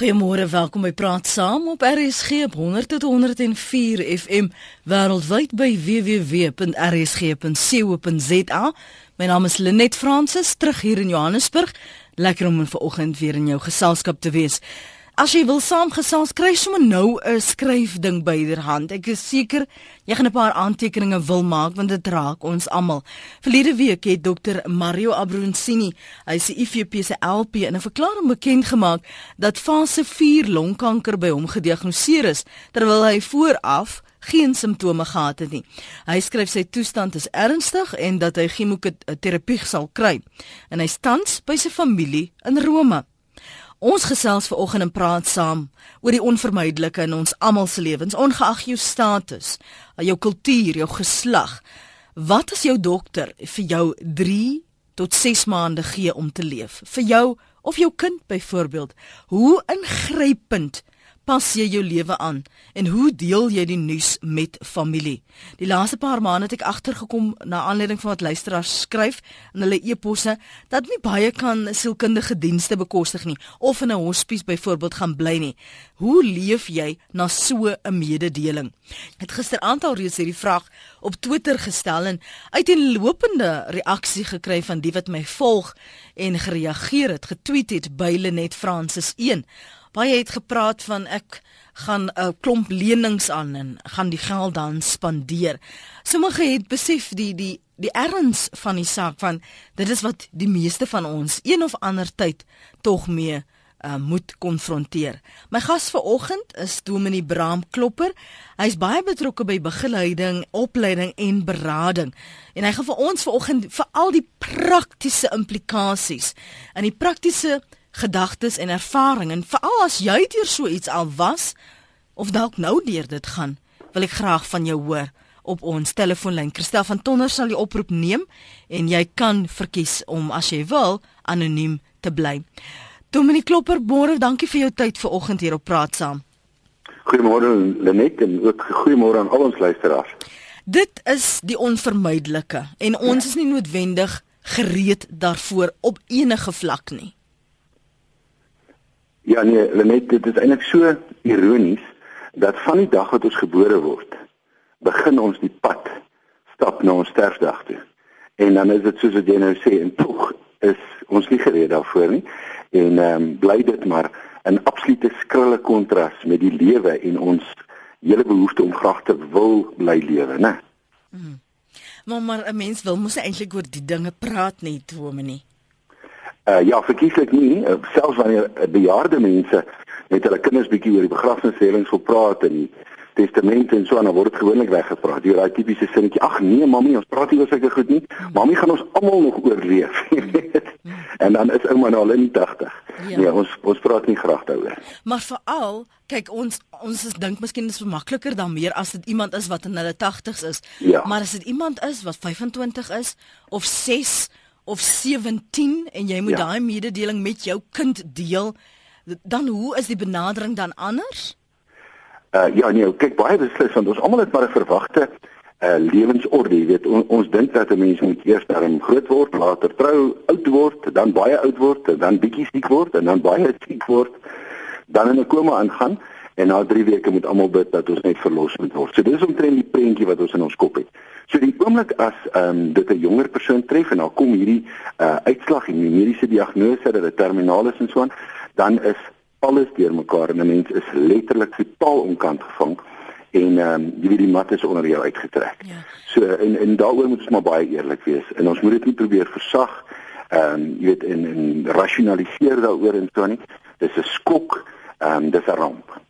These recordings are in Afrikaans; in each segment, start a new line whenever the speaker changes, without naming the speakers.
Goeiemôre, welkom by Praat Saam op RSG op 100 tot 104 FM wêreldwyd by www.rsg.co.za. My naam is Lenet Fransis, terug hier in Johannesburg. Lekker om vanoggend weer in jou geselskap te wees. As jy wil saamgesels, kry sommer nou 'n skryfding byderhand. Ek is seker jy gaan 'n paar aantekeninge wil maak want dit raak ons almal. Verlede week het dokter Mario Abruzzini, hy die IFP se LP in 'n verklaring bekend gemaak dat fase 4 longkanker by hom gediagnoseer is terwyl hy vooraf geen simptome gehad het nie. Hy skryf sy toestand is ernstig en dat hy chemoterapie sal kry. En hy tans by sy familie in Rome. Ons gesels ver oggend en praat saam oor die onvermydelike in ons almal se lewens, ongeag jou status, jou kultuur, jou geslag. Wat as jou dokter vir jou 3 tot 6 maande gee om te leef? Vir jou of jou kind byvoorbeeld. Hoe ingrypend pas jy jou lewe aan en hoe deel jy die nuus met familie? Die laaste paar maande het ek agtergekom na aanleiding van wat luisteraars skryf in hulle e-posse dat nie baie kan sielkundige dienste bekostig nie of in 'n hospies byvoorbeeld gaan bly nie. Hoe leef jy na so 'n mededeling? Het gisteraand al reeds hierdie vraag op Twitter gestel en uiteenlopende reaksie gekry van die wat my volg en gereageer het, getweet het by Lenet Francis 1 baie het gepraat van ek gaan 'n uh, klomp lenings aan en gaan die geld dan spandeer. Sommige het besef die die die erns van die saak van dit is wat die meeste van ons een of ander tyd tog mee uh, moet konfronteer. My gas vanoggend is Dominee Braam Klopper. Hy's baie betrokke by begeleiding, opleiding en berading. En hy gaan vir ons vanoggend vir al die praktiese implikasies en die praktiese gedagtes en ervaring en veral as jy deur so iets al was of dalk nou deur dit gaan, wil ek graag van jou hoor op ons telefoonlyn. Christel van Tonder sal die oproep neem en jy kan verkies om as jy wil anoniem te bly. Dominic Klopper, môre, dankie vir jou tyd vanoggend hier op Praat Saam.
Goeiemôre Lenet en ook goeiemôre aan al ons luisteraars.
Dit is die onvermydelike en ons is nie noodwendig gereed daarvoor op enige vlak nie.
Ja nee, Lenet, dit is eintlik so ironies dat van die dag wat ons gebore word, begin ons die pad stap na ons sterfdag toe. En dan is dit soos wat jy nou sê, en tog is ons nie gereed daarvoor nie. En ehm um, bly dit maar 'n absolute skrille kontras met die lewe en ons hele behoefte om graag te wil bly lewe, né?
Mm. Maar maar 'n mens wil mos eintlik oor die dinge praat net, Dominee.
Uh, ja, verkieslik nie, uh, selfs wanneer uh, bejaarde mense met hulle kinders bietjie oor die begrafnisreëlings wil praat en die testamente en so aan, dan word dit gewoonlik weggepraat. Jy raai tipiese sinnetjie, ag nee, mami, ons praat nie oor sulke goed nie. Mami gaan ons almal nog oorleef. en dan is ouma nou al in die 80. Ja. Nee, ons ons praat nie graag daaroor.
Maar veral, kyk ons ons is dink miskien is makliker dan meer as dit iemand is wat in hulle 80's is. Ja. Maar as dit iemand is wat 25 is of 6 of 17 en jy moet ja. daai mededeling met jou kind deel, dan hoe is die benadering dan anders?
Uh ja nee, kyk baie beslis want ons almal het maar 'n verwagte uh lewensorde, jy weet, on, ons dink dat 'n mens moet eers dan groot word, later trou, oud word, dan baie oud word, dan bietjie siek word en dan baie siek word, dan in 'n koma aangaan en na 3 weke moet almal bid dat ons net verlos moet word. So dis omtrent die prentjie wat ons in ons kop het. So die oomblik as ehm um, dit 'n jonger persoon tref en dan kom hierdie uh uitslag en die mediese diagnose dat dit terminaal is en so aan, dan is alles deurmekaar en 'n mens is letterlik totaal onkant gevang en ehm um, jy weet die mat is onder jou uitgetrek. Ja. So en en daaroor moet ons maar baie eerlik wees en ons moet dit nie probeer versag ehm um, jy weet en en rasionaliseer daaroor en so nie. Dis 'n skok, ehm um, dis 'n ramp.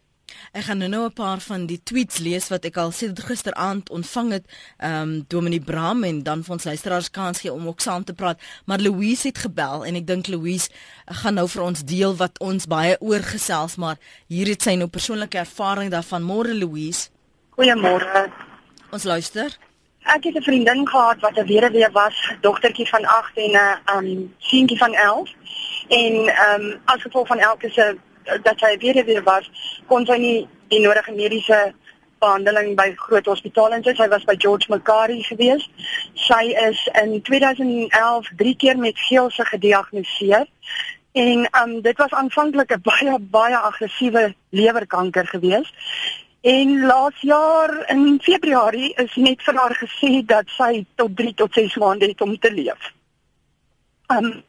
Ek gaan nou 'n paar van die tweets lees wat ek al sedert gisteraand ontvang het, ehm um, Dominie Bram en dan vir ons luisteraars kans gee om ook saam te praat. Maar Louise het gebel en ek dink Louise gaan nou vir ons deel wat ons baie oorgesels, maar hier het sy nou persoonlike ervaring daarvan. Môre Louise.
Goeiemôre.
Ons luister.
Ek het 'n vriendin gehad wat 'n weduwee was, dogtertjie van 8 en 'n um ehm, seentjie van 11. En um as gevolg van elke se dat sy weer weer was, kon sy nie die nodige mediese behandeling by groot hospitale insit. Sy was by George Macari gewees. Sy is in 2011 drie keer met geelse gediagnoseer En um dit was aanvanklik 'n baie baie aggressiewe lewerkanker geweest. En laas jaar in Februarie is net vir haar gesê dat sy tot 3 tot 6 maande het om te leef. Um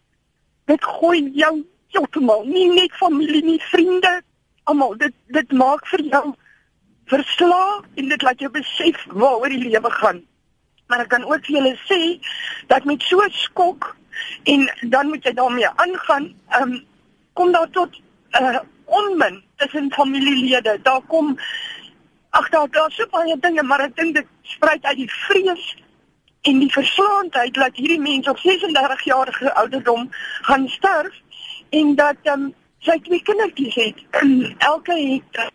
dit gooi jou heeltemal, nie net familie nie, vriende, almal. Dit dit maak vir jou verslae en dit laat jou besef waaroor die lewe gaan. Maar ek kan ook vir julle sê dat met so 'n skok en dan moet jy daarmee aangaan. Ehm um, kom daar tot 'n uh, onmin tussen familielede. Daar kom ag daar daar so baie dinge, maar ek dink dit spruit uit die vrees en die verslaandheid dat hierdie mens op 36 jarige ouderdom gaan sterf en dat ehm um, sy twee kindertjies het. Elke het uh,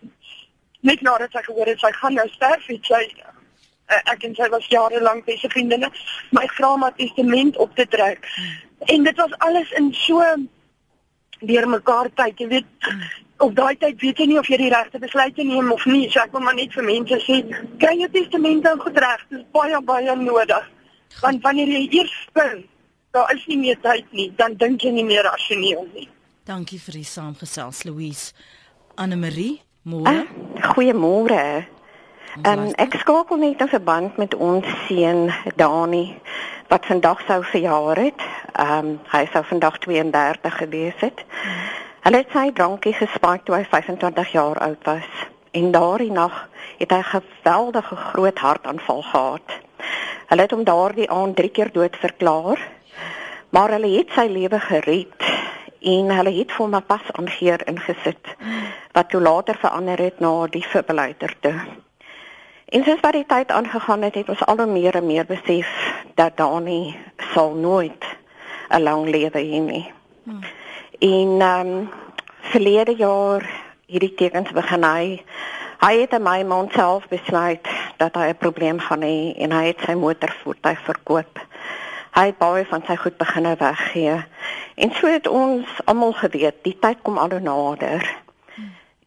net nadat sy gehoor het sy gaan nou sterf, het sy uh, ek en sy was jare lank beste vriendinne. My vra om 'n testament op te trek. Hmm. En dit was alles in so deur mekaar tyd, jy weet. Hmm. Op daai tyd weet jy nie of jy die regte besluit neem of nie. So ek wil maar net vir mense sê, kry jou testament dan gedreg. Dit is baie baie nodig. Want wanneer jy eers spring, daar is nie meer tyd nie, dan dink jy nie meer rasioneel nie.
Dankie vir die saamgesels Louise. Anne Marie, môre.
Ah, Goeiemôre. Um, ek skakel net in verband met ons seun Dani wat vandag sou verjaar het. Ehm um, hy sou vandag 32 gewees het. Hulle het sy drankie gespaak toe hy 25 jaar oud was. En daardie nag het hy 'n geweldige groot hartaanval gehad. Hulle het hom daardie aand drie keer dood verklaar. Maar hulle het sy lewe gered en hulle het vir hom 'n pas aangeheer ingesit wat toe later verander het na die toe. En soos wat die tyd aangegaan het, het ons al hoe meer en meer besef dat Dani sal nooit 'n lang lewe hê nie. Hmm. En ehm um, verlede jaar hierdie tekens begin hy hy het aan my man self besluit dat hy 'n probleem gaan hê en hy het sy motorvoertuig verkoop. Hy het baie van sy goed begine weggee. En so het ons almal geweet, die tyd kom al hoe nader.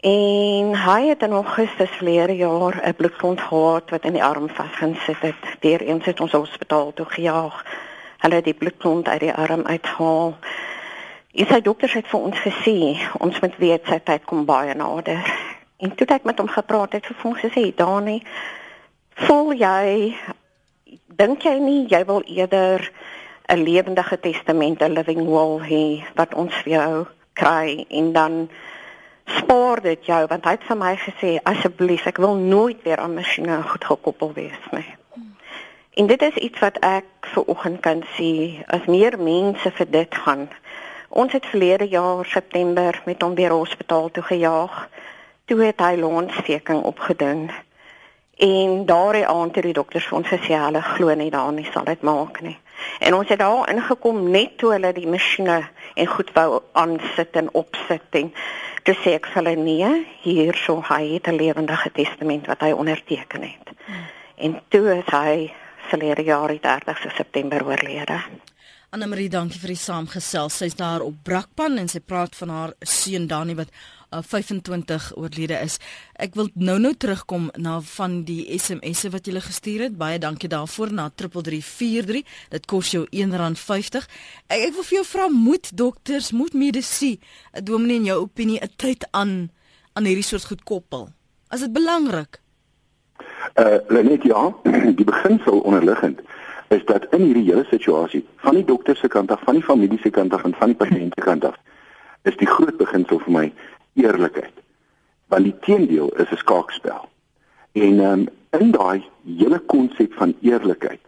En hy het in Augustus verlede jaar 'n bloedklont gehad wat in die arm vasgesit het. Deur eens het ons hospitaal toe gejaag. Hulle het die bloedklont uit die arm uithaal. En sy dokters het vir ons gesê ons moet weet sy tyd kom baie nader. En toe het ek met hom gepraat het vir ons gesê, "Dani, voel jy dink jy nie jy wil eerder 'n lewendige testament, 'n living will hê wat ons vir jou kry en dan spaar dit jou want hy het vir my gesê asseblief ek wil nooit weer aan masjiene goed gekoppel wees nie. En dit is iets wat ek ver oggend kan sien as meer mense vir dit gaan. Ons het verlede jaar September met hom weer hospitaal toe gejaag. Toe het hy longontsteking opgedoen. En daardie aand het die dokters vir ons gesê hulle glo nie daarin nie sal dit maak nie. En ons het daar ingekom net toe hulle die masjiene en goed wou aansit en opsit en toe sê ek vir hulle nee, hier so hy het 'n lewendige testament wat hy onderteken het. Hmm. En toe is hy verlede jaar die 30ste September oorlede.
Anna Marie, dankie vir die saamgesels. Sy's daar op Brakpan en sy praat van haar seun Dani wat uh, 25 oorlede is. Ek wil nou-nou terugkom na van die SMS'e wat jy gestuur het. Baie dankie daarvoor na 3343. Dit kos jou R1.50. Ek, ek wil vir jou vra, moet dokters, moet medisy, 'n dominee in jou opinie 'n tyd aan aan hierdie soort goed koppel? Is dit belangrik?
Uh, net ja, die beginsel onderliggend is dat in hierdie hele situasie van die dokter se kant af, van die familie se kant af en van die pasiënt se kant af is die groot beginsel vir my eerlikheid. Want die teendeel is 'n skaakspel. En um, in daai hele konsep van eerlikheid,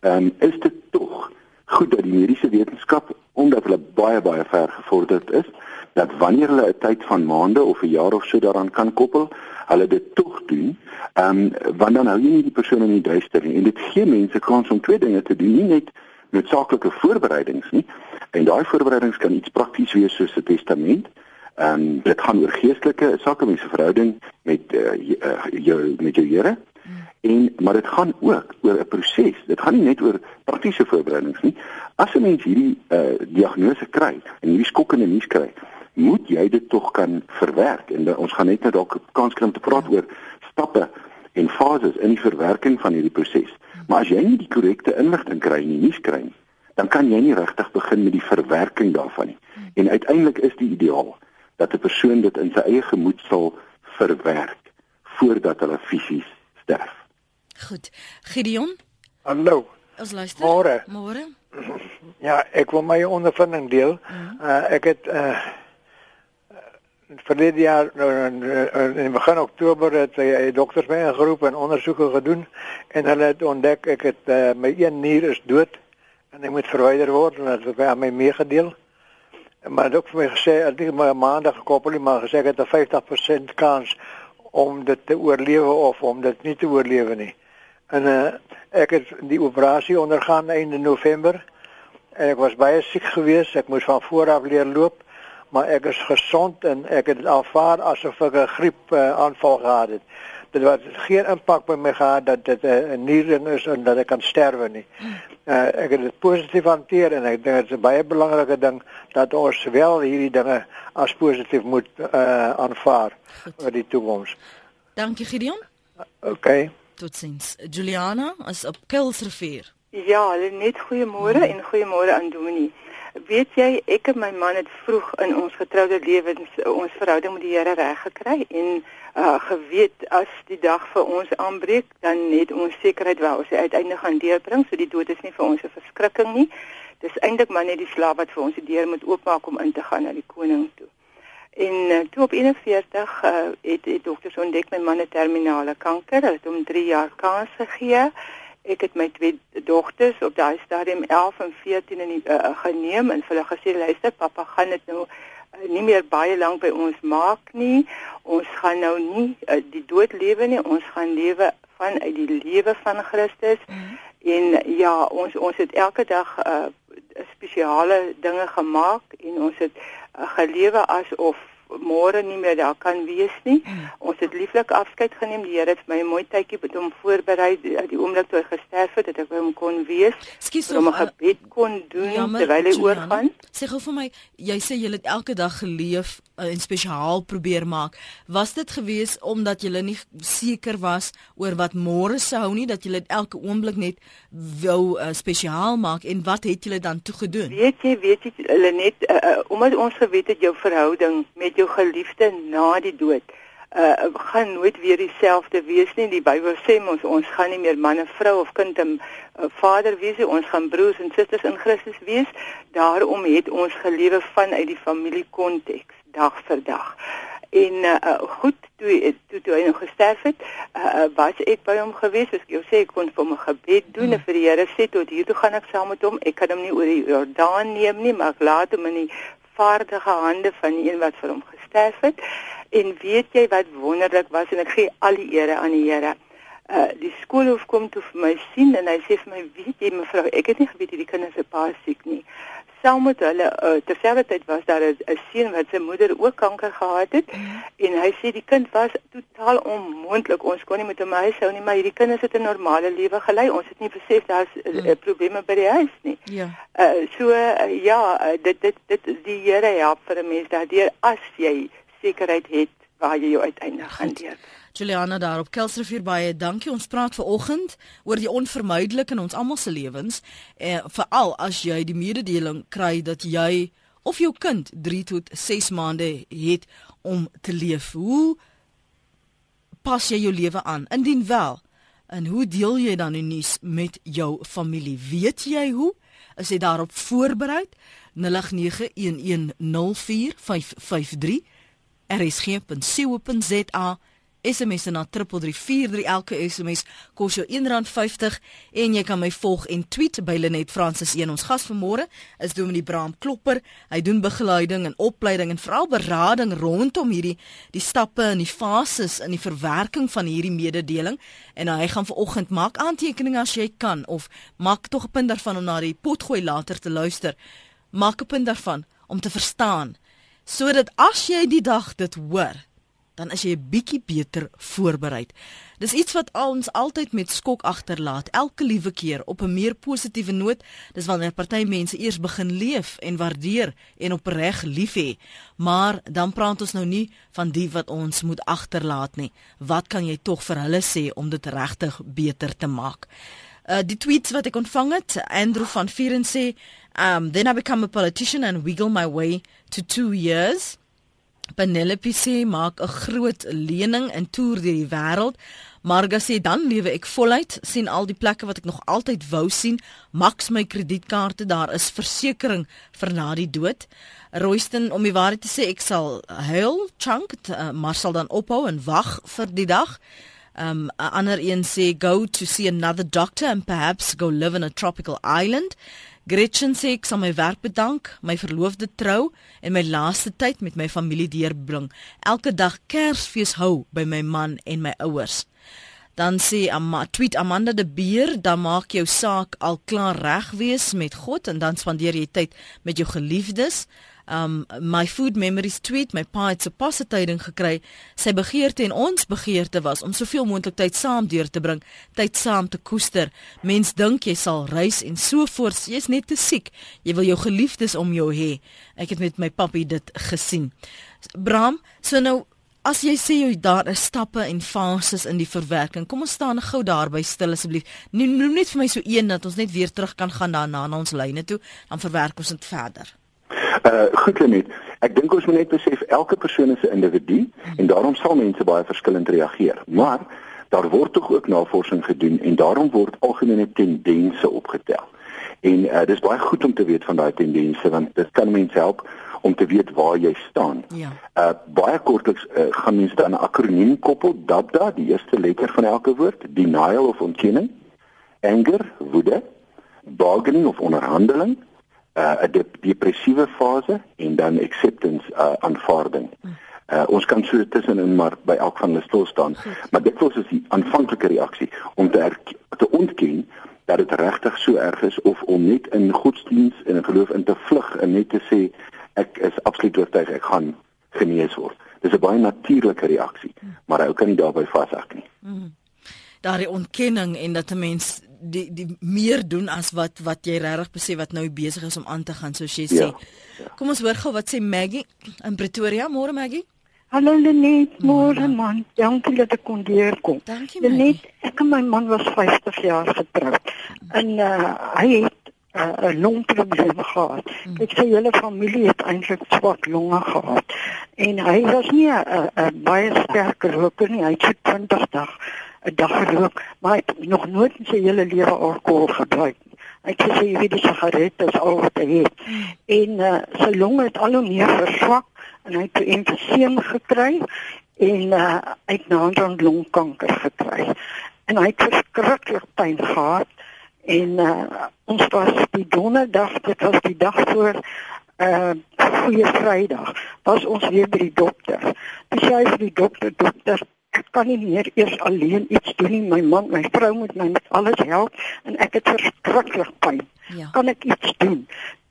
um, is dit tog goed dat die mediese wetenskap omdat hulle baie baie ver gevorderd is, dat wanneer hulle 'n tyd van maande of 'n jaar of so daaraan kan koppel, hulle dit tog doen. Ehm um, want dan hou jy nie die persoon in die duister nie en dit gee mense kans om twee dinge te doen, nie net noodsaaklike voorbereidings nie. En daai voorbereidings kan iets prakties wees soos 'n testament. Ehm um, dit gaan oor geestelike sake, mense verhouding met uh, jou met jou Here. En maar dit gaan ook oor 'n proses. Dit gaan nie net oor praktiese voorbereidings nie. As 'n mens hierdie uh, diagnose kry en hierdie skokkende nuus kry, moet jy dit tog kan verwerk en uh, ons gaan net nou dalk kans kry om te praat oor stappe en fases in die verwerking van hierdie proses. Maar as jy nie die korrekte inligting kry nie, nuus kry nie, dan kan jy nie regtig begin met die verwerking daarvan nie. En uiteindelik is die ideaal dat 'n persoon dit in sy eie gemoed sal verwerk voordat hulle fisies sterf.
Goed. Gideon?
Hallo.
Ons luister.
Môre.
Môre.
Ja, ek wil my ondervinding deel. Uh, ek het uh verlede jaar nou, in, in begin Oktober het hy dokters my ingeroep en ondersoeke gedoen en hulle het ontdek ek het uh, my een nier is dood en hy moet verwyder word en dit het my meegedeel. Maar dit ook vir my gesê, het my maandag gekoppel maar gesê het 'n 50% kans om dit te oorlewe of om dit nie te oorlewe nie. En uh, ek het die operasie ondergaan einde November en ek was baie siek geweest. Ek moes van voor af leer loop, maar ek is gesond en ek het aanvaar asof ek 'n griep uh, aanval gehad het dit was geen impak by my gehad dat dit 'n uh, niering is en dat ek kan sterwe nie. Uh, ek het dit positief hanteer en ek dink dit is 'n baie belangrike ding dat ons wel hierdie dinge as positief moet uh, aanvaar vir die toekoms.
Dankie Gideon.
OK.
Totsiens. Juliana is op Kilsrivier.
Ja, net goeiemôre mm. en goeiemôre aan Dominie. Weet jy, ek en my man het vroeg in ons getroude lewens ons verhouding met die Here reg gekry en uh geweet as die dag vir ons aanbreek, dan het ons sekerheid wel ons uiteindelik gaan deurbring, so die dood is nie vir ons 'n verskrikking nie. Dis eintlik maar net die slaap wat vir ons die deur moet oopmaak om in te gaan na die koning toe. En uh, toe op 41 uh het die dokters ontdek my man het terminale kanker, hulle het hom 3 jaar kans gegee. Ek het my twee dogters op daai stadium 11 en 14 in die, uh, geneem en hulle gesê luister pappa gaan dit nou nie meer baie lank by ons maak nie. Ons gaan nou nie uh, die dood lewe nie, ons gaan lewe van uit die lewe van Christus. Mm -hmm. En ja, ons ons het elke dag uh, spesiale dinge gemaak en ons het uh, gelewe asof môre nie meer daar kan wees nie. Mm. Ons het lieflik afskeid geneem. Die Here het my 'n mooi tydjie met hom voorberei die, die oomblik toe hy gesterf het dat ek by hom kon wees.
Skus
om 'n gebed kon doen jammer, terwyl hy oorgaan.
Sê gou vir my, jy sê jy het elke dag geleef uh, en spesiaal probeer maak. Was dit gewees omdat jy nie seker was oor wat môre sou hou nie dat jy dit elke oomblik net wou uh, spesiaal maak en wat het jy dan toe gedoen?
Weet jy, weet jy hulle net uh, uh, omdat ons geweet het jou verhouding met jou geliefde na die dood uh gaan nooit weer dieselfde wees nie. Die Bybel sê ons ons gaan nie meer man en vrou of kind en uh, vader wees nie. Ons gaan broers en susters in Christus wees. Daarom het ons gelewe vanuit die familiekonteks dag vir dag. En uh goed toe toe toe hy nog gesterf het, uh was ek by hom gewees. Soos ek jou sê, ek kon vir hom 'n gebed doen mm. en vir die Here sê tot hier toe gaan ek saam met hom. Ek kan hom nie oor die Jordaan neem nie, maar ek laat hom in die vaardige hande van die een wat vir hom gesterf het. En weet jy wat wonderlik was en ek gee al die ere aan die Here. Uh die skoolhoof kom toe vir my sien en hy sê vir my, "Weet jy mevrou, ek het nie geweet hierdie kinders se pa siek nie." Saam met hulle uh, terselfdertyd was daar 'n seun wat sy moeder ook kanker gehad het mm. en hy sê die kind was totaal onmoontlik. Ons kon nie met hom huishou nie, maar hierdie kinders het 'n normale lewe gelei. Ons het nie besef daar's uh, mm. probleme by die huis nie.
Ja.
Uh so uh, ja, uh, dit dit dit die Here help vir 'n mens daardeur as jy sekerheid het waar jy jou uiteindelik gaan deur.
Juliana daar op Kelsrivier baie dankie. Ons praat ver oggend oor die onvermydelike in ons almal se lewens. En eh, veral as jy die mededeling kry dat jy of jou kind 3 tot 6 maande het om te leef. Hoe pas jy jou lewe aan? Indien wel, en hoe deel jy dan die nuus met jou familie? Weet jy hoe? Is jy daarop voorberei? 0891104553 rsg.co.za SMS na 3343 elke SMS kos jou R1.50 en jy kan my volg en tweet by Lenet Francis 1 ons gas vanmôre is Dominee Braam Klopper. Hy doen begeleiding en opleiding en veral berading rondom hierdie die stappe en die fases in die verwerking van hierdie mededeling. En hy gaan vanoggend maak aantekeninge as jy kan of maak tog 'n punt daarvan om na die potgooi later te luister. Maak 'n punt daarvan om te verstaan. Sodat as jy die dag dit hoor dan is jy 'n bietjie beter voorberei. Dis iets wat ons altyd met skok agterlaat, elke liewe keer op 'n meer positiewe noot. Dis wanneer party mense eers begin leef en waardeer en opreg lief hê. Maar dan praat ons nou nie van die wat ons moet agterlaat nie. Wat kan jy tog vir hulle sê om dit regtig beter te maak? Uh die tweets wat ek ontvang het, Andrew van Vieren sê Um, then I become a politician and wiggle my way to 2 years. Penelope sê maak 'n groot lening en toer deur die wêreld. Marga sê dan lewe ek voluit, sien al die plekke wat ek nog altyd wou sien, maks my kredietkaarte, daar is versekerings vir na die dood. Royston om die waarheid te sê, ek sal huil, chunk, uh, maar sal dan ophou en wag vir die dag. Um 'n ander een sê go to see another doctor and perhaps go live in a tropical island. Gretchen sê ek sal my werk bedank, my verloofde trou en my laaste tyd met my familie deurbring. Elke dag Kersfees hou by my man en my ouers. Dan sê Amma, tweet Amanda de Beer, dan maak jou saak al klaar reg wees met God en dan spandeer jy tyd met jou geliefdes. Um my food memories tweet, my pa het so pas 'n tyding gekry. Sy begeerte en ons begeerte was om soveel moontlik tyd saam deur te bring, tyd saam te koester. Mens dink jy sal reis en so voort. Jy's net te siek. Jy wil jou geliefdes om jou hê. Ek het met my papi dit gesien. Bram, so nou As jy sê jy daar is stappe en fases in die verwerking. Kom ons staan gou daarby stil asseblief. Noem net vir my so een dat ons net weer terug kan gaan daarna na ons lyne toe, dan verwerk ons dit verder.
Uh goed net. Ek dink ons moet net besef elke persoon is 'n individu en daarom sal mense baie verskillend reageer. Maar daar word tog ook navorsing gedoen en daarom word algemene tendense opgetel. En uh dis baie goed om te weet van daai tendense want dit kan mense help om te weet waar jy staan.
Ja.
Uh baie kortliks uh, gaan mense dan 'n akroniem koppel DABDA, die eerste letter van elke woord, denial of ontkenning, anger, woede, bargaining of onderhandeling, 'n dep depressiewe fase en dan acceptance uh aanvaarding. Uh ons kan so tussenin maar by elk van hulle stil staan, maar dit was is die aanvanklike reaksie om te te ontken dat dit regtig so erg is of om net in godsdiens en in geloof in te vlug en net te sê ek is absoluut oortuig ek gaan genees word. Dis 'n baie natuurlike reaksie, maar ou kan nie daarbey vashak nie.
Mm. Daardie ontkenning en dat 'n mens die die meer doen as wat wat jy regtig besef wat nou besig is om aan te gaan soos jy sê. Ja, ja. Kom ons hoor gou wat sê Maggie in Pretoria. Môre Maggie.
Hallo Lenet, môre man. Dankie dat ek kon weer kom.
Dankie
Lenet, ek en my man was 50 jaar getroud. En uh, hy het 'n uh, longprobleem gehad. Hmm. Ek sê hele familie het eintlik swak longe gehad. En hy was nie 'n baie sterk roker nie. Hy het 20 dag 'n dag gerook, maar hy het nog nooit in sy hele lewe alkohol gebruik nie. Hy het gesê jy weet die sigaret is al wat hy het. En uh, sy longe het al hoe meer verswak en hy het emfyseem gekry en uh, hy het nou dan longkanker gekry. En hy het verskriklik pyn gehad en uh, ons was die donderdag, dit was die dag voor uh goeie Vrydag was ons weer by die dokter. Dis hy vir die dokter dokter ek kan nie meer eers alleen iets doen nie. My man, my vrou moet my met alles help en ek het verskriklik pyn. Ja. Kan ek iets doen?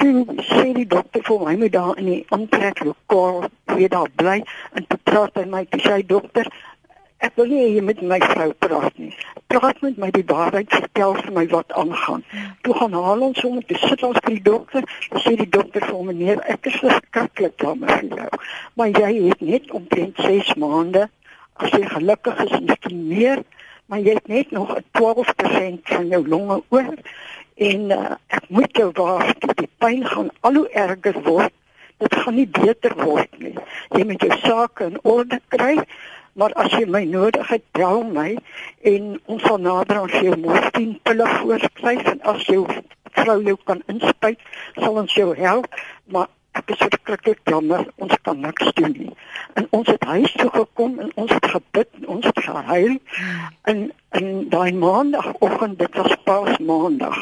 Toe sê die dokter vir my moet daar in die aantreklokaal weer daar bly en toe praat hy my, toe sê dokter Ek wil nie hier met my vrou praat nie. Praat met my die waarheid vertel vir my wat aangaan. Toe gaan haal ons hom te sit ons by die dokter. Toe sê die dokter vir meneer, ek is verskriklik jammer vir jou. Maar jy het net omtrent 6 maande as jy gelukkig is en jy meer, maar jy het net nog 12% van jou longe oor en uh, ek moet jou waarsku, die pyn gaan al hoe erger word. Dit gaan nie beter word nie. Jy moet jou sake in orde kry, maar as jy my nodig het, bel my en ons sal nader aan jou morfine pille voorskryf en as jou vrou jou kan inspuit, sal ons jou help, maar ek is verskriklik jammer, ons kan niks doen nie. En ons het huis toe gekom en ons het gebid en ons het gehuil. En en daai maandagooggend, dit was pas maandag.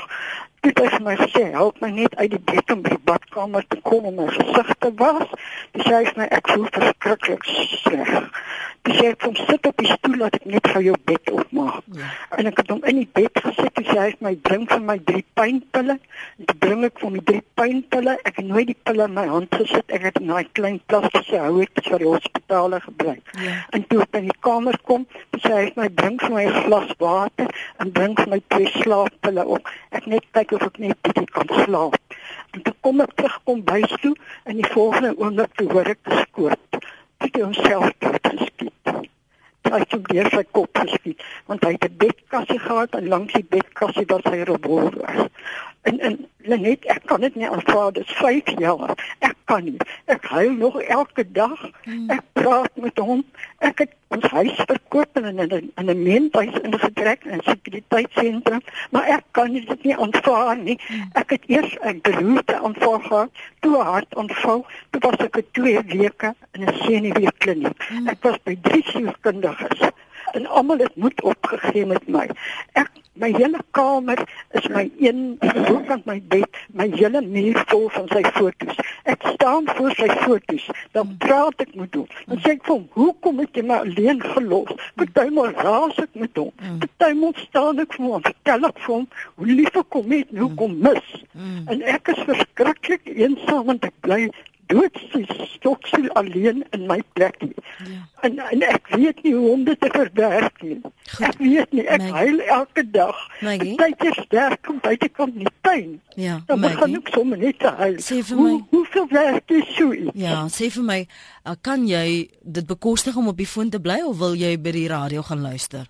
Dit het my gesê, help my net uit die bed om by die badkamer te kom om my gesig te was. Dis sê my ek voel verskriklik sleg. Dis sê kom sit op die stoel dat ek net vir jou bed opmaak. Ja. En ek het hom in die bed gesit, dis hy het my bring vir my drie pynpille. En toe bring ek vir my drie pynpille. Ek het nooit die pille in my hand gesit. Ek het 'n daai klein plastiese houertjie vir die hospitale gebruik. Ja. En toe ek in die kamer kom, dis hy het my bring vir my 'n glas water en bring vir my twee slaappille op. Ek net kyk kyk of ek net bietjie kan slaap. En toe kom ek terug kom bys toe en die volgende oomblik toe hoor ek geskoot. Het homself geskiet. Hy het weer sy kop geskiet want hy het 'n bedkassie gehad en langs die bedkassie was sy revolver. En en Lenet, ek kan dit nie aanvaar dis 5 jaar. Ek kan nie. Ek huil nog elke dag. Ek praat met hom. Ek het ons huis verkoop en in 'n in 'n meentuis ingetrek in 'n sekuriteitssentrum, maar ek kan dit nie aanvaar nie. Ek het eers 'n beroerte aanvaar gehad, toe hart aanval, toe was ek 2 weke in 'n senuweekliniek. Ek was by drie sielkundiges en almal het moed opgegee met my. Ek my hele kamer is my een hoekant my bed, my hele muur vol van sy foto's. Ek staan voor sy foto's, dan praat ek met hom. Dan sê ek vir hom, "Hoekom het jy my alleen gelos?" Partymal raas ek met hom. Partymal staan ek vir hom, vertel ek vir hom hoe lief ek hom het en hoe kom mis. En ek is verskriklik eensaam want ek bly doodsies stoksel alleen in my plek. Ja. En, en ek weet nie hoe om dit te verwerk nie. Goed. Ek weet nie, ek Maggie. huil elke dag. Partykeer sterk kom buitekant in die tuin.
Ja.
Dan begin ek sommer net te huil.
Sê vir my,
hoe, hoeveel werk jy so?
Ja, sê vir my, uh, kan jy dit bekostig om op die foon te bly of wil jy by die radio gaan luister?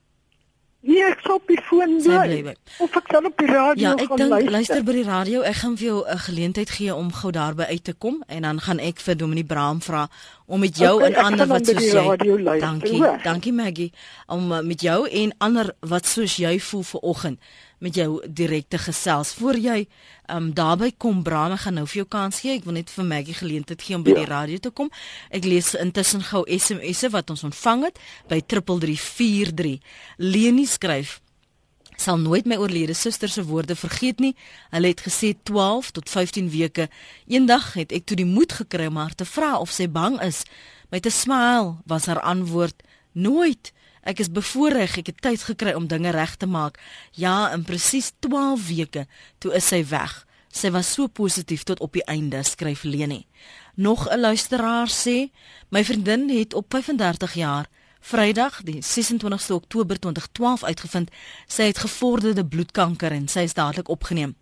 Nee, ek sal op die foon bly. Of ek sal op die radio
ja,
gaan
denk,
luister.
luister by die radio. Ek gaan vir jou 'n geleentheid gee om gou daarby uit te kom en dan gaan ek vir Dominee Braam vra om met jou
okay,
en ander wat soos jy
luister,
Dankie.
hoor.
Dankie Maggie om uh, met jou en ander wat soos jy voel vir oggend met jou direkte gesels. Voor jy um daarby kom Braam, ek gaan nou vir jou kans gee. Ek wil net vir Maggie geleentheid gee om by
Ja.
die radio te kom. Ek lees intussen gou SMS'e wat ons ontvang het by 3343. Leni skryf sal nooit my oorlede suster se woorde vergeet nie. Hulle het gesê 12 tot 15 weke. Eendag het ek toe die moed gekry om haar te vra of sy bang is. Met 'n smile was haar antwoord: "Nooit. Ek is bevoorreg. Ek het tyd gekry om dinge reg te maak. Ja, in presies 12 weke toe is sy weg." Sy was so positief tot op die einde, skryf Leni. Nog 'n luisteraar sê: "My vriendin het op 35 jaar Vrydag, die 26ste Oktober 2012 uitgevind sy het gevorderde bloedkanker en sy is dadelik opgeneem.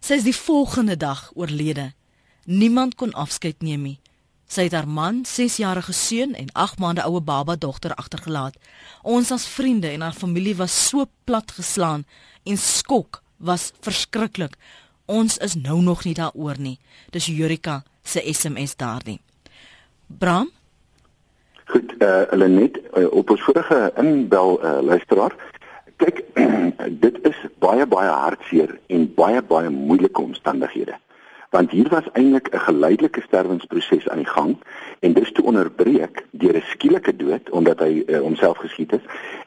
Sy is die volgende dag oorlede. Niemand kon afskeid neem nie. Sy het haar man, 6-jarige seun en 8 maande oue baba dogter agtergelaat. Ons as vriende en haar familie was so plat geslaan en skok was verskriklik. Ons is nou nog nie daaroor nie. Dis Jurika se SMS daardie. Bram,
Goed, eh uh, hulle net uh, op ons vorige inbel uh, luisteraar. Kyk, dit is baie baie hartseer en baie baie moeilike omstandighede. Want hier was eintlik 'n geleidelike sterwensproses aan die gang en dis toe onderbreek deur 'n skielike dood omdat hy uh, homself geskiet het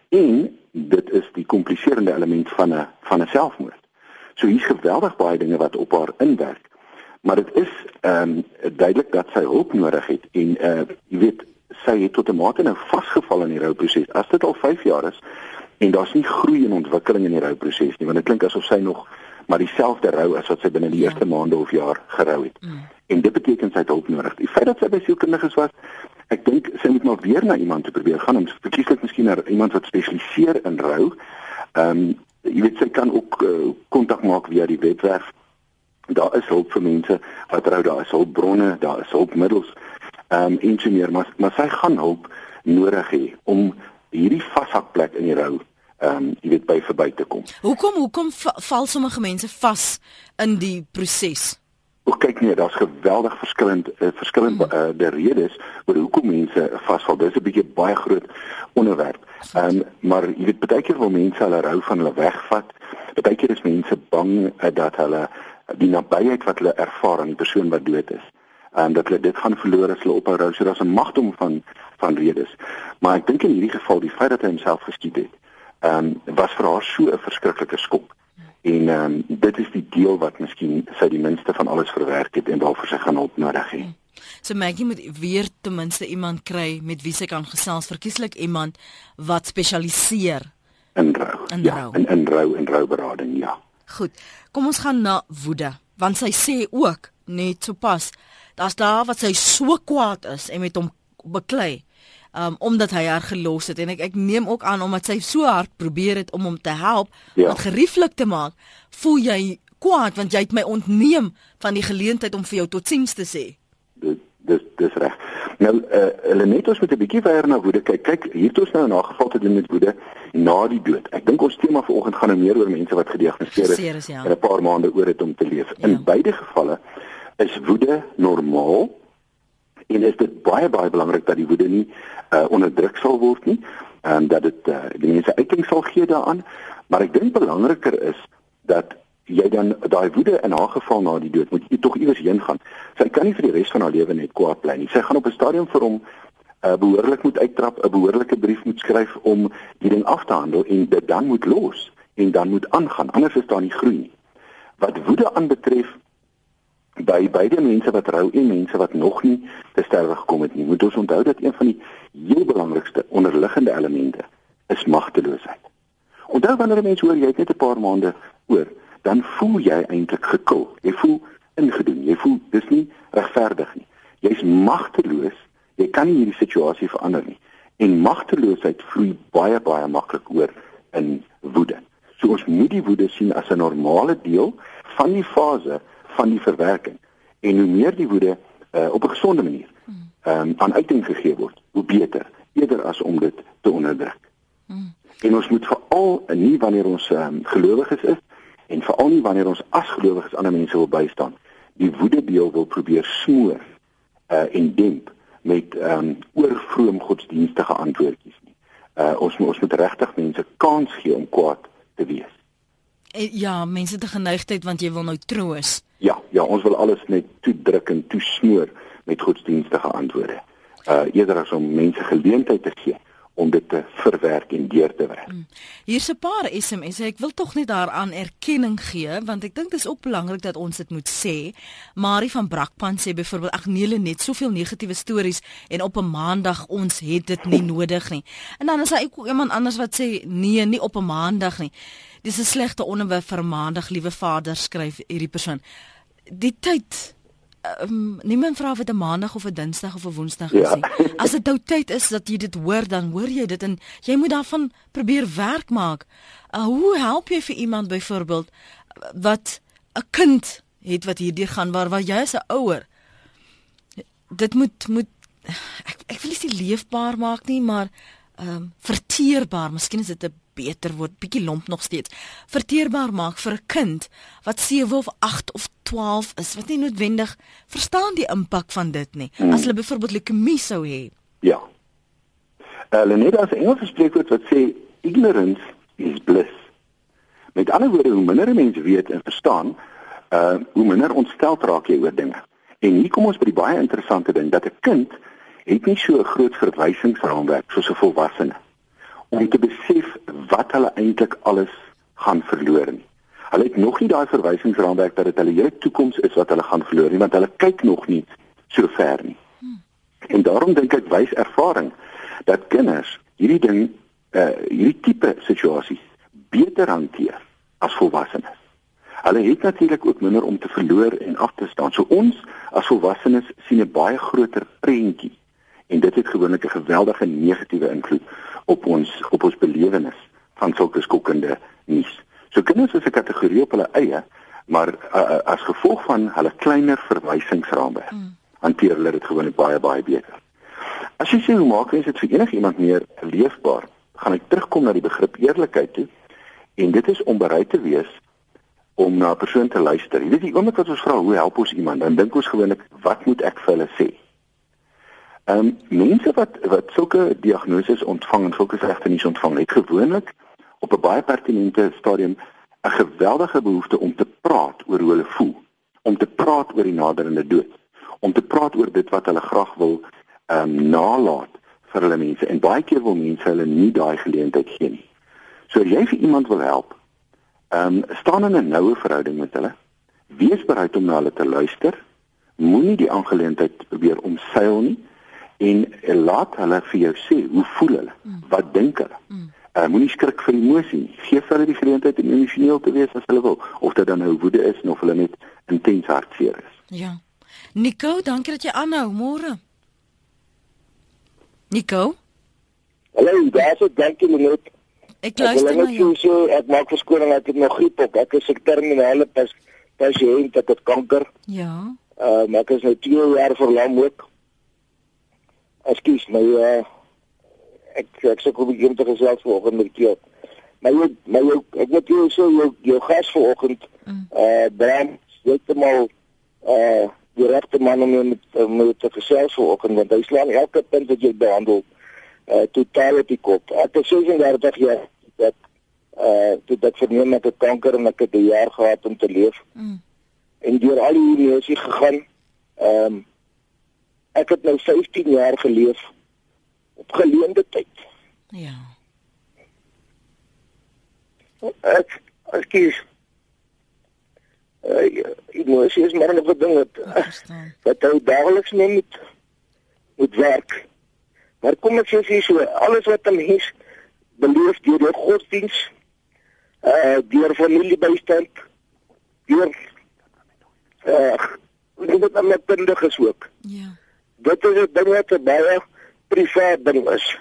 en dit is die kompliserende element van 'n van 'n selfmoord. So hier's geweldig baie dinge wat op haar inwerk. Maar dit is ehm um, duidelik dat sy hulp nodig het en uh jy weet sy het tot 'n mate nou vasgevall in die rouproses. As dit al 5 jaar is en daar's nie groei en ontwikkeling in die rouproses nie, want dit klink asof sy nog maar dieselfde rou as wat sy binne die
Ja.
eerste maande of jaar gerou het.
Mm.
En dit beteken sy het hulp nodig. Die feit dat sy by sielkundiges was, ek dink sy moet maar weer na iemand toe probeer gaan, om verkieslik miskien na iemand wat spesialiseer in rou. Ehm um, jy weet sy kan ook eh, kontak uh, maak via die webwerf. Daar is hulp vir mense wat rou, daar is hulpbronne, daar is hulpmiddels ehm um, en so meer, maar maar sy gaan hulp nodig hê om hierdie vashakplek in die rou ehm um, jy weet by verby te kom.
hoekom hoekom va- val sommige mense vas in die proses?
Ook kyk nee, daar's geweldig verskillend uh, verskillend uh, die redes oor hoekom mense vasval. Dis 'n bietjie baie groot onderwerp. Ehm um, maar jy weet baie keer wil mense hulle rou van hulle wegvat. Baie keer is mense bang uh, dat hulle die nabyheid wat hulle ervaar aan die persoon wat dood is, ehm um, dat hulle dit gaan verloor as hulle ophou rou. So daar's 'n magdom van van redes. Maar ek dink in hierdie geval die feit dat hy homself geskiet het, ehm um, was vir haar so 'n verskriklike skok. En ehm um, dit is die deel wat miskien sy die minste van alles verwerk het en waarvoor sy gaan hulp nodig hê.
So Maggie moet weer ten minste iemand kry met wie sy kan gesels, verkieslik iemand wat spesialiseer.
In rou.
In
ja,
rou.
in in rou en rouberading, ja.
Goed. Kom ons gaan na woede, want sy sê ook net so pas, daar's daar wat sy so kwaad is en met hom beklei. Um omdat hy haar gelos het en ek ek neem ook aan omdat sy so hard probeer het om hom te help
Ja.
om gerieflik te maak, voel jy kwaad want jy het my ontneem van die geleentheid om vir jou totsiens te sê.
Dit dis dis reg. Nou eh uh, hulle net ons met 'n bietjie weier na woede kyk. Kyk, hier het ons nou 'n nageval te doen met woede na die dood. Ek dink ons tema vanoggend gaan nou meer oor mense wat gediagnoseer is
ja.
en 'n paar maande oor het om te leef. In
Ja.
beide gevalle is woede normaal en is dit baie baie belangrik dat die woede nie uh, onderdruk sal word nie en dat dit uh, die mense uiting sal gee daaraan. Maar ek dink belangriker is dat jy dan daai woede in haar geval na die dood moet jy tog iewers heen gaan. Sy kan nie vir die res van haar lewe net kwaad bly nie. Sy gaan op 'n stadium vir hom uh, behoorlik moet uittrap 'n behoorlike brief moet skryf om die ding af te handel en dit dan moet los en dan moet aangaan. Anders is daar nie groei nie. Wat woede aanbetref by beide mense wat rou en mense wat nog nie te sterwe gekom het nie, moet ons onthou dat een van die heel belangrikste onderliggende elemente is magteloosheid. Onthou wanneer 'n mens hoor jy het net 'n paar maande oor, dan voel jy eintlik gekil. Jy voel ingedoen. Jy voel dis nie regverdig nie. Jy's magteloos. Jy kan nie hierdie situasie verander nie. En magteloosheid vloei baie baie maklik oor in woede. So ons moet die woede sien as 'n normale deel van die fase van die verwerking. En hoe meer die woede uh, op 'n gesonde manier ehm um, aan uiting gegee word, hoe beter, eerder as om dit te onderdruk. En ons moet veral nie wanneer ons um, gelowiges is en veral nie wanneer ons as gelowiges ander mense wil bystaan, die woede deel wil probeer smoor uh, en demp met ehm um, oorvroom godsdienstige antwoordjies nie. Uh, ons ons moet regtig mense kans gee om kwaad te wees.
En, ja, mense te geneigtheid want jy wil nou troos.
Ja, ja, ons wil alles net toedruk en toesmoor met godsdienstige antwoorde. Uh eerder as om mense geleentheid te gee om dit te verwerk en deur te werk.
Hier's 'n paar SMS'e. Ek wil tog net daaraan erkenning gee want ek dink dit is ook belangrik dat ons dit moet sê. Marie van Brakpan sê byvoorbeeld ag nee, net soveel negatiewe stories en op 'n maandag ons het dit nie nodig nie. En dan is daar ook iemand anders wat sê nee, nie op 'n maandag nie. Dis 'n slegte onderwerp vir maandag, liewe vader, skryf hierdie persoon. Die tyd Um, niemand vra of dit 'n maandag of 'n dinsdag of 'n woensdag is
Ja.
nie. As dit nou tyd is dat jy dit hoor, dan hoor jy dit en jy moet daarvan probeer werk maak. Uh, hoe help jy vir iemand byvoorbeeld wat 'n kind het wat hierdeur gaan waar waar jy as 'n ouer dit moet moet ek ek wil nie sê leefbaar maak nie, maar ehm um, verteerbaar, miskien is dit 'n beter woord, bietjie lomp nog steeds. Verteerbaar maak vir 'n kind wat 7 of 8 of 12 is, wat nie noodwendig verstaan die impak van dit nie. As hulle byvoorbeeld leukemie sou hê.
Ja. Hulle net as 'n Engelse spreekwoord wat sê ignorance is bliss. Met ander woorde, hoe minder 'n mens weet en verstaan, uh hoe minder ontstel raak jy oor dinge. En hier kom ons by die baie interessante ding dat 'n kind het nie so 'n groot verwysingsraamwerk soos 'n volwassene om te besef wat hulle eintlik alles gaan verloor nie. Hulle het nog nie daai verwysingsraamwerk dat dit hulle hele toekoms is wat hulle gaan verloor nie, want hulle kyk nog nie so ver nie. En daarom dink ek wys ervaring dat kinders hierdie ding uh hierdie tipe situasies beter hanteer as volwassenes. Hulle het natuurlik ook minder om te verloor en af te staan. So ons as volwassenes sien 'n baie groter prentjie en dit het gewoonlik 'n geweldige negatiewe invloed op ons op ons belewenis van sulke skokkende nuus. So kinders is 'n kategorie op hulle eie, maar uh, as gevolg van hulle kleiner verwysingsraamwerk mm. hanteer hulle dit gewoonlik baie baie beter. As jy sê hoe maak mens dit vir enigiemand meer leefbaar, gaan ek terugkom na die begrip eerlikheid toe en dit is om bereid te wees om na 'n persoon te luister. Jy weet die oomblik wat ons vra hoe help ons iemand, dan dink ons gewoonlik wat moet ek vir hulle sê? Ehm um, mense wat wat sulke diagnoses ontvang en sulke slegte nuus ontvang, het gewoonlik op 'n baie pertinente stadium 'n geweldige behoefte om te praat oor hoe hulle voel, om te praat oor die naderende dood, om te praat oor dit wat hulle graag wil ehm um, nalat vir hulle mense en baie keer wil mense hulle nie daai geleentheid gee nie. So as jy vir iemand wil help, ehm um, staan in 'n noue verhouding met hulle. Wees bereid om na hulle te luister. Moenie die aangeleentheid probeer omseil nie en laat hulle vir jou sê hoe voel hulle? Wat dink hulle? Uh, moenie skrik vir emosie nie. Gee vir hulle die geleentheid om emosioneel te wees as hulle wil, of dit dan nou woede is of hulle net intens hartseer is.
Ja. Nico, dankie dat jy aanhou. Môre. Nico,
Hallo, daar's ek dankie meneer.
ek
Ek
luister
net
na jou.
so ek maak verskoning ek het nog griep ook. Ek is 'n terminale pas pasiënt ek het kanker.
Ja.
Uh maar ek is nou 2 jaar verlam ook. Ekskuus, my uh ek ek sê kom ek te gesels vanoggend met jou. Maar jy maar jou ek moet jou sê jou jou gas vanoggend mm. uh brand heeltemal uh die regte man om met met te gesels vanoggend want hy slaan elke punt wat jy behandel uh totaal op die kop. Ek is 36 jaar dat uh toe dat verneem ek het kanker en ek het 'n jaar gehad om te leef. Mm. En deur al die emosie gegaan. Ehm um, ek het nou 15 jaar geleef op geleende tyd.
Ja.
Ek ek kies uh emosie is maar 'n ding wat wat ou daagliks mee moet moet werk. Maar kom ek sê vir so alles wat 'n mens beleef deur die godsdienst uh deur familiebystand deur uh dit het met kundiges ook.
Ja.
Dit is 'n ding wat baie privaat ding is.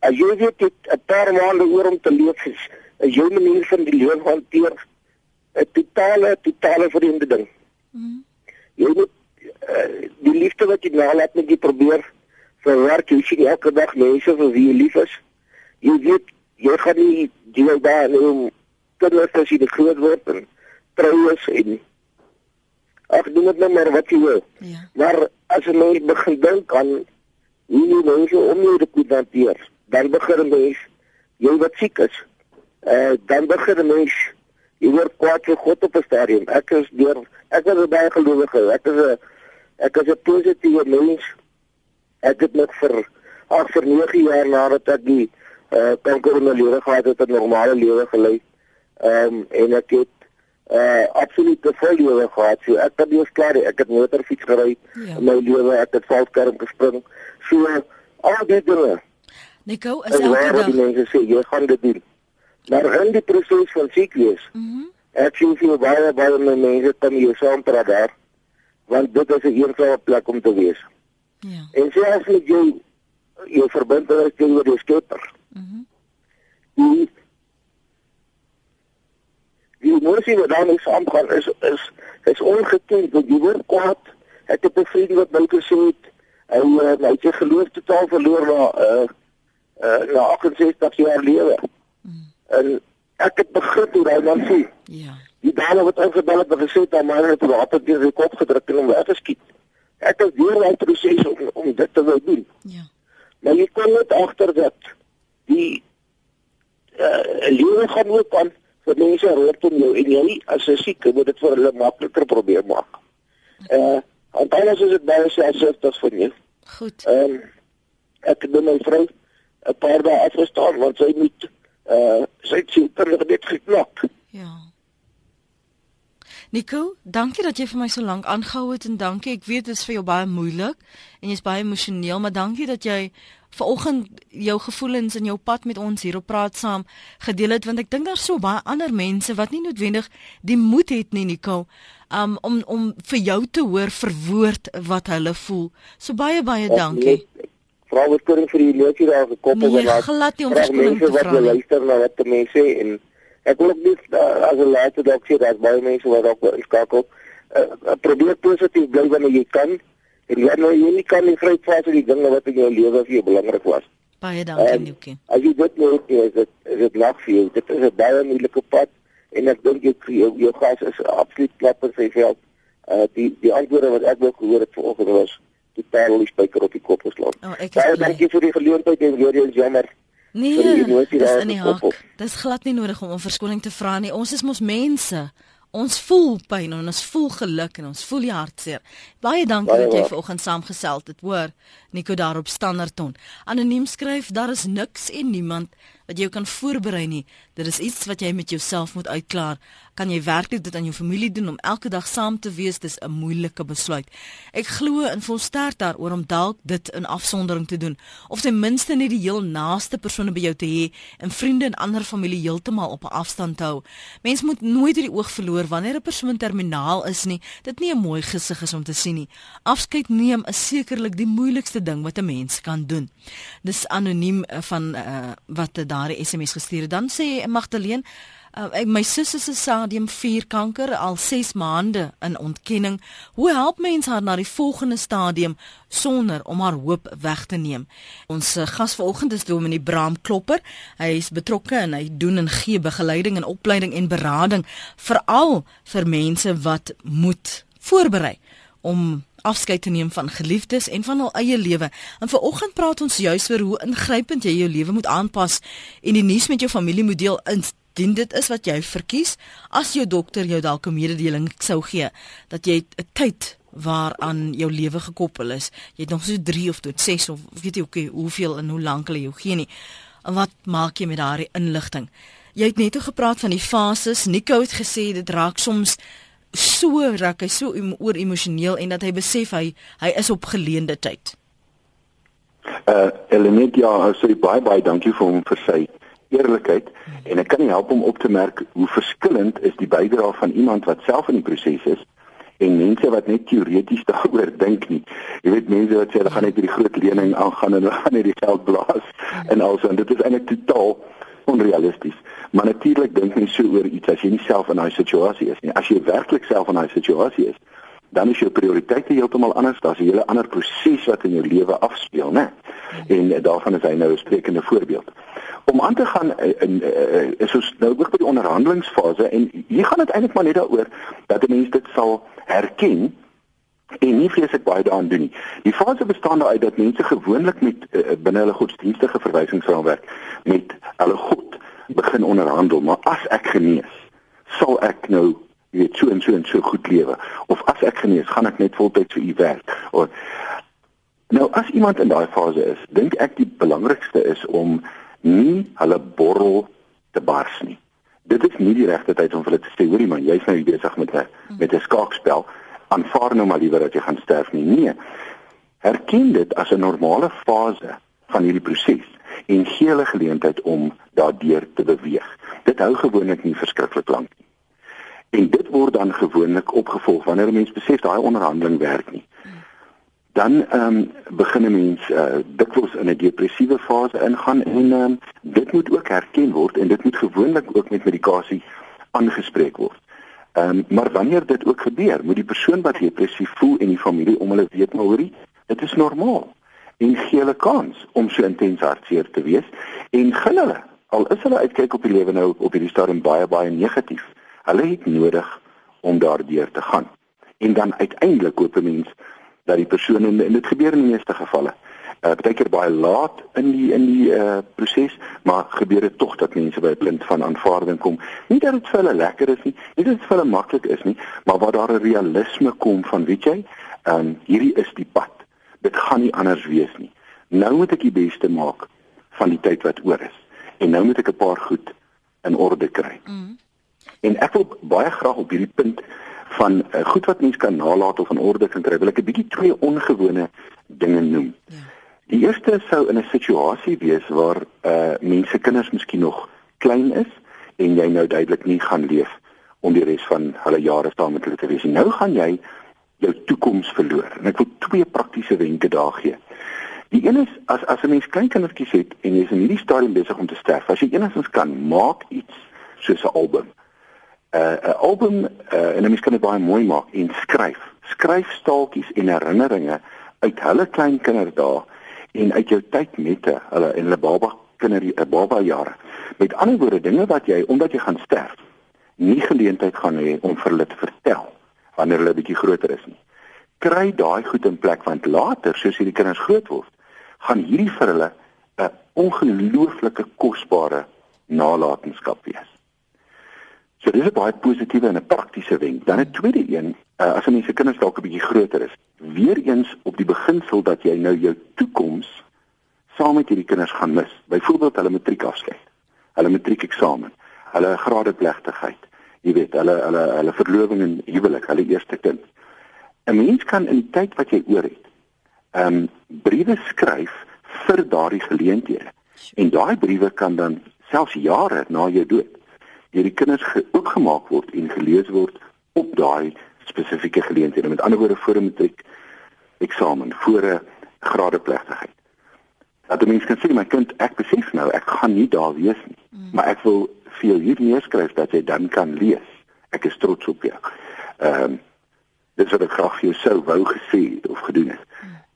As jy weet dit 'n paar maande oor om te leef is, is jou manier van die lewe hanteer 'n totale totale vreemde ding. Mm. Jy moet uh, die liefde wat jy nalat met jy probeer verwerk, jy sien elke dag mense vir wie jy lief is. Jy weet jy gaan nie deel daar om kinders as jy groot word en troues en ag doen dit net nou maar wat jy wil.
Ja.
Maar as jy nou begin dink aan hoe jy mense om jou te hanteer, dan begin jy jy wat siek is. Eh uh, dan begin mens jy word kwaad vir God op 'n stadium. Ek is deur ek is baie gelowige. Ek is 'n ek is 'n positiewe mens. Ek het net vir ag vir 9 jaar nadat ek die uh kanker in my lewe gehad het, 'n normale lewe gelei. Ehm um, en ek het uh absoluut te veel lewe gehad. So ek het nie klaar, ek het motorfiets gery ja. in my lewe, ek het valskerm gespring. So al die dinge.
Nico, is elke dag
die mense sê jy gaan dit doen. Maar in die proses van siek wees. Mhm. Mm ek sien vir baie baie mense kom hier saam praat daar want dit is 'n eensame plek om te wees.
Ja.
En selfs met jou jou verbintenis teenoor die skepper. Mhm. Mm die emosie wat daarmee saamgaan is is is ongekend want jy word kwaad. Ek het 'n vriend wat my gesê het hy hy het sy geloof totaal verloor na uh uh na 68 jaar lewe. Mm. En ek het begrip hoe hy dan sê.
Ja.
Die dame wat ingebel het en gesê het hy maar het water deur sy kop gedruk en hom weggeskiet. Ek het deur daai proses om om dit te wil doen.
Ja.
Maar jy kom net agter dat die uh lewe gaan ook aan vir mense rondom jou en jy as 'n sieke moet dit vir hulle makliker probeer maak. Eh uh, anders is dit baie selfsugtig vir jou.
Goed.
Ehm um, ek het met my vrou 'n paar dae afgestaan want sy moet eh uh, sy het sy terug net geknop.
Ja. Nico, dankie dat jy vir my so lank aangehou het en dankie. Ek weet dit is vir jou baie moeilik en jy's baie emosioneel, maar dankie dat jy vanoggend jou gevoelens en jou pad met ons hier op praat saam gedeel het want ek dink daar's so baie ander mense wat nie noodwendig die moed het nie Nico um, om om vir jou te hoor verwoord wat hulle voel. So baie baie dankie.
Vra wat kon vir die leertjie daar gekoppel
nee, wat glad nie om verskoning te vra.
Wat luister na wat mense en ek wil ook nie uh, as 'n laaste dalk sê dat baie mense wat ook skakel uh, probeer positief bly wanneer jy kan En ja, nou jy nie kan nie vry vas die dinge wat in jou lewe vir jou belangrik was.
Baie dankie, Nukie.
As jy dit nou is dit is dit lag vir jou. Dit is 'n baie moeilike pad en ek dink jy jou, jou gas is absoluut plat in sy veld. Uh die die antwoorde wat ek wou gehoor het vanoggend was totaal die spyker op die kop geslaan.
Oh,
baie dankie vir die geleentheid en weer eens jammer.
Nee, dis in die hak. Dis glad nie nodig om om verskoning te vra nie. Ons is mos mense. Ons voel pyn en ons voel geluk en ons voel die hartseer. Baie dankie Baie dat jy vanoggend saamgesels het, hoor. Nico daar op Standerton. Anoniem skryf daar is niks en niemand wat jy kan voorberei nie. Dit is iets wat jy met jouself moet uitklaar. Kan jy werklik dit aan jou familie doen om elke dag saam te wees? Dis 'n moeilike besluit. Ek glo en voel sterk daaroor om dalk dit in afsondering te doen of ten minste net die heel naaste persone by jou te hê en vriende en ander familie heeltemal op 'n afstand te hou. Mens moet nooit uit die oog verloor wanneer 'n persoon terminaal is nie. Dit nie 'n mooi gesig is om te sien nie. Afskeid neem is sekerlik die moeilikste ding wat 'n mens kan doen. Dis anoniem eh, van uh, wat daardie SMS gestuur. Dan sê Magdalene Uh, ek my sussie se stadium 4 kanker al 6 maande in ontkenning. Hoe help mens haar na die volgende stadium sonder om haar hoop weg te neem? Ons uh, gas vanoggend is Dominee Braam Klopper. Hy is betrokke en hy doen en gee begeleiding en opleiding en berading veral vir mense wat moet voorberei om afskeid te neem van geliefdes en van hul eie lewe. En vanoggend praat ons juis oor hoe ingrypend jy jou lewe moet aanpas en die nuus met jou familie moet deel indien dit is wat jy verkies as jou dokter jou dalk 'n mededeling sou gee dat jy 'n tyd waaraan jou lewe gekoppel is. Jy het nog so 3 of tot 6 of weet jy okay, hoeveel en hoe lank hulle jou gee nie. En wat maak jy met daardie inligting? Jy het net gepraat van die fases. Nico het gesê dit raak soms so raak hy so oor emosioneel en dat hy besef hy hy is op geleende tyd.
Uh Elenet ja, so baie baie dankie vir hom vir sy eerlikheid en ek kan nie help om op te merk hoe verskillend is die bydrae van iemand wat self in die proses is en mense wat net teoreties daaroor dink nie. Jy weet mense wat sê hulle gaan net hierdie groot lening aangaan en hulle gaan net die geld blaas en also en dit is eintlik totaal onrealisties. Maar natuurlik dink jy so oor iets as jy nie self in daai situasie is nie. As jy werklik self in daai situasie is, dan is jou prioriteite heeltemal anders. Daar's 'n hele ander proses wat in jou lewe afspeel, né? En daarvan is hy nou 'n sprekende voorbeeld. Om aan te gaan in, in, in is ons nou ook by die onderhandelingsfase en hier gaan dit eintlik maar net daaroor dat 'n mens dit sal herken en nie vreeslik baie daaraan doen nie. Die fase bestaan daaruit dat mense gewoonlik met uh, binne hulle godsdienstige verwysingsraamwerk met hulle God begin onderhandel, maar as ek genees, sal ek nou weet so en so en so goed lewe of as ek genees, gaan ek net voltyds vir u werk. Of nou as iemand in daai fase is, dink ek die belangrikste is om nie hulle borrel te bars nie. Dit is nie die regte tyd om hulle te sê, hoorie man, jy's nou besig met 'n met 'n skaakspel aanvaar nou maar liewer dat jy gaan sterf nie. Nee. Herken dit as 'n normale fase van hierdie proses en gee hulle geleentheid om daardeur te beweeg. Dit hou gewoonlik nie verskriklik lank nie. En dit word dan gewoonlik opgevolg wanneer 'n mens besef daai onderhandeling werk nie. Dan ehm um, begin 'n mens uh, dikwels in 'n depressiewe fase ingaan en ehm um, dit moet ook herken word en dit moet gewoonlik ook met medikasie aangespreek word. Ehm um, maar wanneer dit ook gebeur, moet die persoon wat depressief voel en die familie om hulle weet maar hoorie, dit is normaal. En gee hulle kans om so intens hartseer te wees en gun hulle al is hulle uitkyk op die lewe nou op hierdie stadium baie baie negatief. Hulle het nodig om daardeur te gaan. En dan uiteindelik koop 'n mens dat die persoon en dit gebeur in die meeste gevalle uh, baie keer baie laat in die in die uh, proses, maar gebeur dit tog dat mense by 'n punt van aanvaarding kom. Nie dat dit vir hulle lekker is nie, nie dat dit vir hulle maklik is nie, maar waar daar 'n realisme kom van, weet jy, um, hierdie is die pad. Dit gaan nie anders wees nie. Nou moet ek die beste maak van die tyd wat oor is. En nou moet ek 'n paar goed in orde kry. Mm. En ek wil baie graag op hierdie punt van uh, goed wat mens kan nalat of in orde kan kry. Wil ek 'n bietjie twee ongewone dinge noem. Ja. Die eerste sou in 'n situasie wees waar uh mense kinders miskien nog klein is en jy nou duidelik nie gaan leef om die res van hulle jare saam met hulle te wees nie. Nou gaan jy jou toekoms verloor. En ek wil twee praktiese wenke daar gee. Die een is as as 'n mens klein kindertjies het en jy is in hierdie stadium besig om te sterf, as jy enigstens kan maak iets soos 'n album. 'n uh, album uh, en 'n mens kan dit baie mooi maak en skryf. Skryf staaltjies en herinneringe uit hulle klein kinderdae en uit jou tyd met hulle en hulle baba kinder 'n baba jare. Met ander woorde dinge wat jy omdat jy gaan sterf nie geleentheid gaan hê om vir hulle te vertel wanneer hulle bietjie groter is nie. Kry daai goed in plek want later soos hierdie kinders groot word, gaan hierdie vir hulle 'n ongelooflike kosbare nalatenskap wees. So dis 'n baie positiewe en 'n praktiese wenk. Dan 'n tweede een, uh, as mense kinders dalk 'n bietjie groter is, weer eens op die beginsel dat jy nou jou toekoms saam met hierdie kinders gaan mis. Byvoorbeeld hulle matriekafskeid, hulle matriekeksamen, hulle gradeplegtigheid, jy weet, hulle hulle hulle verloving en huwelik, hulle eerste kind. 'n Mens kan in die tyd wat jy oor het, ehm um, briewe skryf vir daardie geleenthede. En daai briewe kan dan selfs jare na jou dood deur die kinders ge ook gemaak word en gelees word op daai spesifieke geleenthede. Met ander woorde voor 'n matriek eksamen, voor 'n gradeplegtigheid. Dat die mens kan sê my kind, ek besef nou ek gaan nie daar wees nie, mm. maar ek wil vir jou hier neerskryf dat jy dan kan lees. Ek is trots op jou. Ehm um, dis wat ek graag vir jou sou wou gesê het of gedoen het.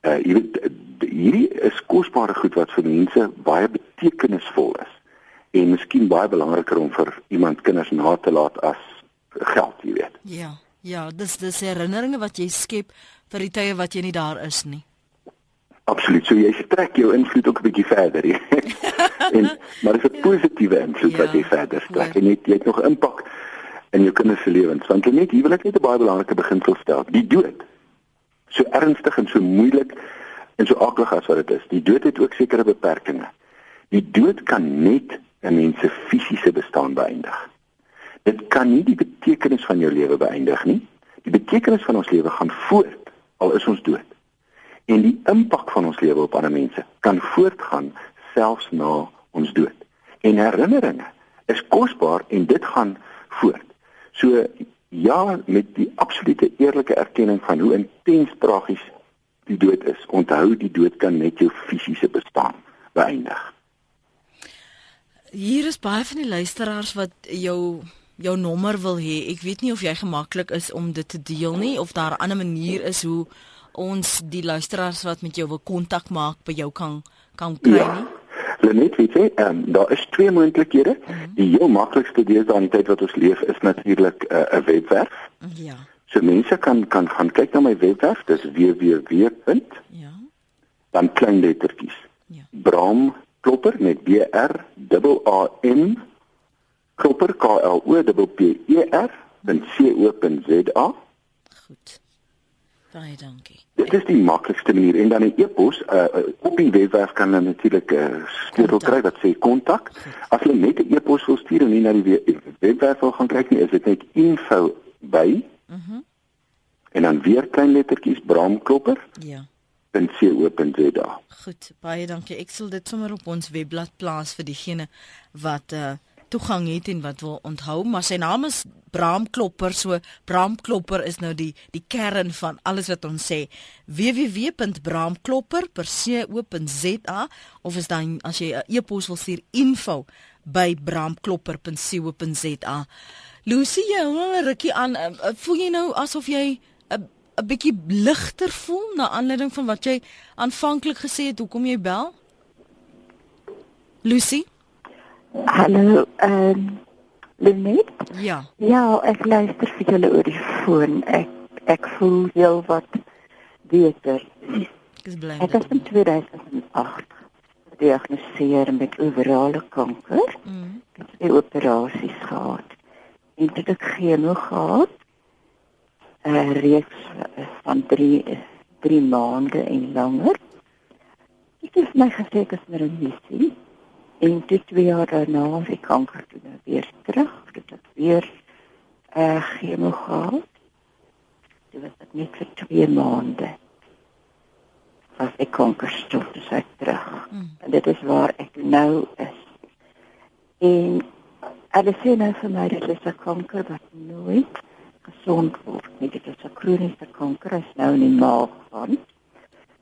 Uh jy weet hierdie is kosbare goed wat vir mense baie betekenisvol is en miskien baie belangriker om vir iemand kinders na te laat as geld, jy weet.
Ja. Ja, dis dis herinneringe wat jy skep vir die tye wat jy nie daar is nie.
Absoluut. So jy trek jou invloed ook 'n bietjie verder. en maar dit is 'n ja. positiewe invloed ja, wat jy verder trek. En jy, jy het nog impak in jou kinders se lewens. Want net hier wil ek net 'n baie belangrike beginsel stel. Die dood. So ernstig en so moeilik en so aklig as wat dit is. Die dood het ook sekere beperkings. Die dood kan net 'n mens se fisiese bestaan beëindig. Dit kan nie die betekenis van jou lewe beëindig nie. Die betekenis van ons lewe gaan voort al is ons dood. En die impak van ons lewe op ander mense kan voortgaan selfs na ons dood. En herinneringe is kosbaar en dit gaan voort. So ja, met die absolute eerlike erkenning van hoe intens tragies die dood is. Onthou die dood kan net jou fisiese bestaan beëindig.
Hier is baie van die luisteraars wat jou jou nommer wil hê. Ek weet nie of jy gemaklik is om dit te deel nie of daar 'n ander manier is hoe ons die luisteraars wat met jou wil kontak maak by jou kan kan kry ja. nie.
Lenet weet jy, um, daar is twee moontlikhede. Mm -hmm. Die heel maklikste deel van die tyd wat ons leef is natuurlik eh, 'n uh, webwerf.
Ja.
So mense kan kan gaan kyk na my webwerf, dis www.
Ja.
Dan klein lettertjies. Ja. Bram Klopper met B R A M Klopper K L O P P E R .co.za.
Goed. Baie dankie.
Dit is die maklikste manier en dan 'n e-pos uh, op die webwerf kan hulle natuurlik 'n uh, sleutel kry wat sê kontak. As hulle net 'n e-pos wil stuur en nie na die webwerf wil gaan kyk nie, is dit net info by. Mhm. Mm en dan weer klein lettertjies Bramklopper.
Ja.
.co.za.
Goed, baie dankie. Ek sal dit sommer op ons webblad plaas vir diegene wat uh toegang het en wat wil onthou, maar sy naam is Bram Klopper. So Bram Klopper is nou die die kern van alles wat ons sê. www.bramklopper.co.za of is dan as jy 'n e-pos wil stuur info by bramklopper.co.za. Lucy, jy hoor rukkie aan. Eh, eh, voel jy nou asof jy 'n bietjie ligter voel na aanleiding van wat jy aanvanklik gesê het hoekom jy bel? Lucy?
Hallo, ehm uh, Lenet?
Ja.
Ja, ek luister vir julle oor die foon. Ek ek voel heel wat beter.
Ek is bly.
Ek is in 2008 gediagnoseer met oorale kanker. Mm. Ek het operasies gehad. En dit het chemo gehad. 'n uh, reeks van 3 3 maande en langer. Dit is my gesê ek is met 'n missie en dit twee jaar daarna het ek kanker toe nou weer terug dit het weer uh, chemo gehad dit was dit net vir twee maande as ek kanker stop dus ek terug mm. en dit is waar ek nou is en hulle sê nou vir my dit is 'n kanker wat nooit gesond word nie dit is 'n kroniese kanker is nou in die maag van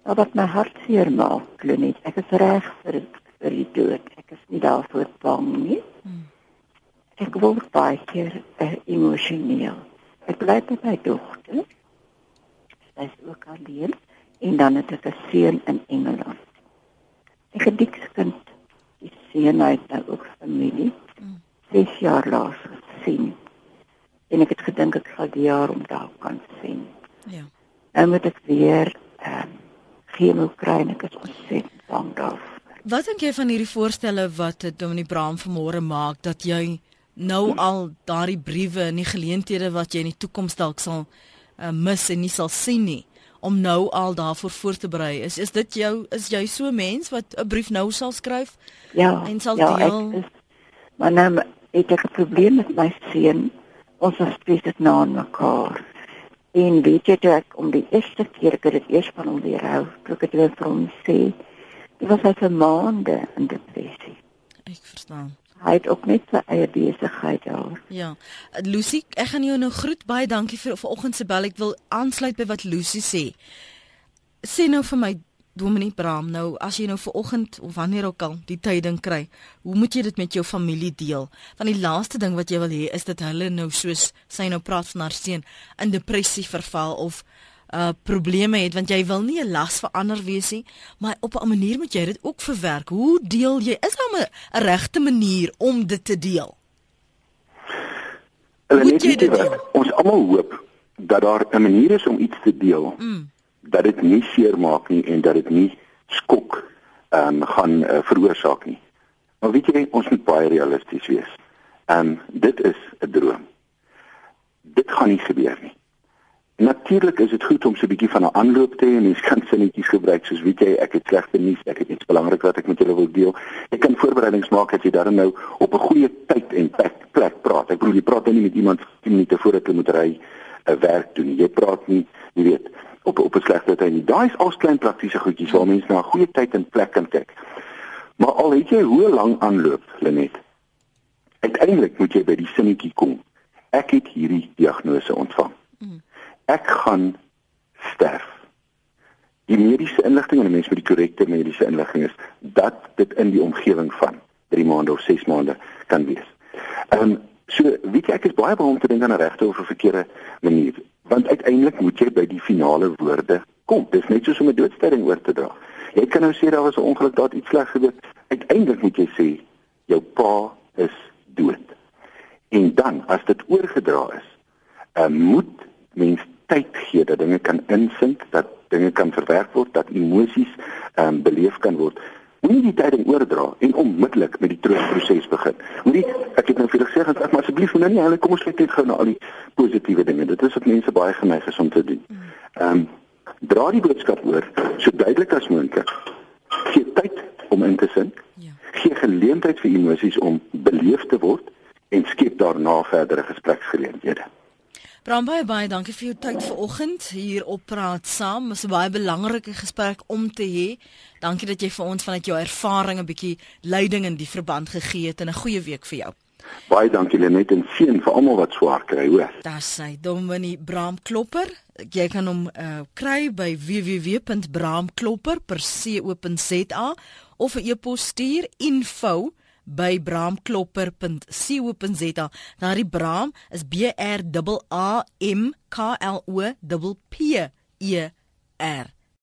Maar wat my hart seer maak, kliniek, ek is reg vir vir die dood. Ek is nie daarvoor bang nie. Hmm. Ek word baie keer uh, emosioneel. Ek bly by my dogter. Sy is ook alleen en dan het ek 'n seun in Engeland. Ek het dik kind. Die seun het nou ook familie. Hmm. 6 jaar laas gesien. En ek het gedink ek sal die jaar om daar kan sien.
Ja.
Nou moet ek weer ehm uh, chemo kry en ek is ontsettend bang daarvoor.
Wat dink jy van hierdie voorstelle wat Dominie Braam vanmôre maak dat jy nou al daardie briewe en die geleenthede wat jy in die toekoms dalk sal uh, mis en nie sal sien nie om nou al daarvoor voor te berei is is dit jou is jy so mens wat 'n brief nou sal skryf
ja
en sal
ja,
deel
is, maar nou ek het 'n probleem met my seun ons is spesifiek na mekaar en weet jy ek om die eerste keer ek het dit eers van hom weer hou ek het dit vir hom sê Hy was al vir maande in depressie.
Ek verstaan.
Hy het ook net sy eie besigheid daar.
Ja. Lucy, ek gaan jou nou groet. Baie dankie vir vanoggend se bel. Ek wil aansluit by wat Lucy sê. Sê nou vir my Dominee Bram, nou as jy nou ver oggend of wanneer ook al die tyding kry, hoe moet jy dit met jou familie deel? Want die laaste ding wat jy wil hê is dat hulle nou soos sy nou praat van haar seun in depressie verval of uh probleme het want jy wil nie 'n las vir ander wees nie, maar op 'n manier moet jy dit ook verwerk. Hoe deel jy? Is daar 'n regte manier om dit te deel?
Hulle net dit deel? Ons almal hoop dat daar 'n manier is om iets te deel. Mm dat dit nie seermaak nie en dat dit nie skok um, gaan uh, veroorsaak nie. Maar weet jy, ons moet baie realisties wees. Ehm um, dit is 'n droom. Dit gaan nie gebeur nie. Natuurlik is dit goed om so 'n bietjie van 'n aanloop te hê en mens kan sinnetjies gebruik soos weet jy ek het slegte nuus, ek het iets belangrik wat ek met julle wil deel. Ek kan voorbereidings maak dat jy dan nou op 'n goeie tyd en plek, plek praat. Ek bedoel jy praat nie met iemand 10 minute voordat jy moet ry 'n uh, werk doen. Jy praat nie, jy weet, op op 'n slegte tyd nie. Daai is al klein praktiese goedjies waar mense na 'n goeie tyd en plek kan kyk. Maar al het jy hoe lank aanloop, Lenet. Uiteindelik moet jy by die sinnetjie kom. Ek het hierdie diagnose ontvang. Ek gaan sterf. Die mediese inligting en die mens met die korrekte mediese inligting is dat dit in die omgewing van 3 maande of 6 maande kan wees. Ehm um, so weet jy ek is baie behoorlik te dink aan 'n regte of 'n verkeerde manier want uiteindelik moet jy by die finale woorde kom. Dis net soos om 'n doodstelling oor te dra. Jy kan nou sê daar was 'n ongeluk, daar het iets sleg gebeur. Uiteindelik moet jy sê jou pa is dood. En dan as dit oorgedra is, uh, moet mens tyd gee dat dinge kan insink, dat dinge kan verwerk word, dat emosies um, beleef kan word Moenie die tyding oordra en onmiddellik met die troostproses begin. Moenie ek het nou vir gesê dat maar asseblief nou nie hulle kom ons kyk net gou na al die positiewe dinge. Dit is wat mense baie geneig is om te doen. Ehm um, dra die boodskap oor so duidelik as moontlik. Gee tyd om in te sink. Ja. Gee geleentheid vir emosies om beleef te word en skep daarna verdere gespreksgeleenthede.
Bram baie baie dankie vir jou tyd vanoggend hier op praat saam. Dit is 'n baie belangrike gesprek om te hê. Dankie dat jy vir ons vanuit jou ervaring 'n bietjie leiding in die verband gegee het en 'n goeie week vir jou.
Baie dankie Lenet en seën vir almal wat swaar kry, hoor.
Daar sê Dominie Bram Klopper. Jy kan hom uh, kry by www.bramklopper.co.za of 'n e-pos stuur info by braamklopper.co.za. Nou die Braam is B R A A M K L O P P E R.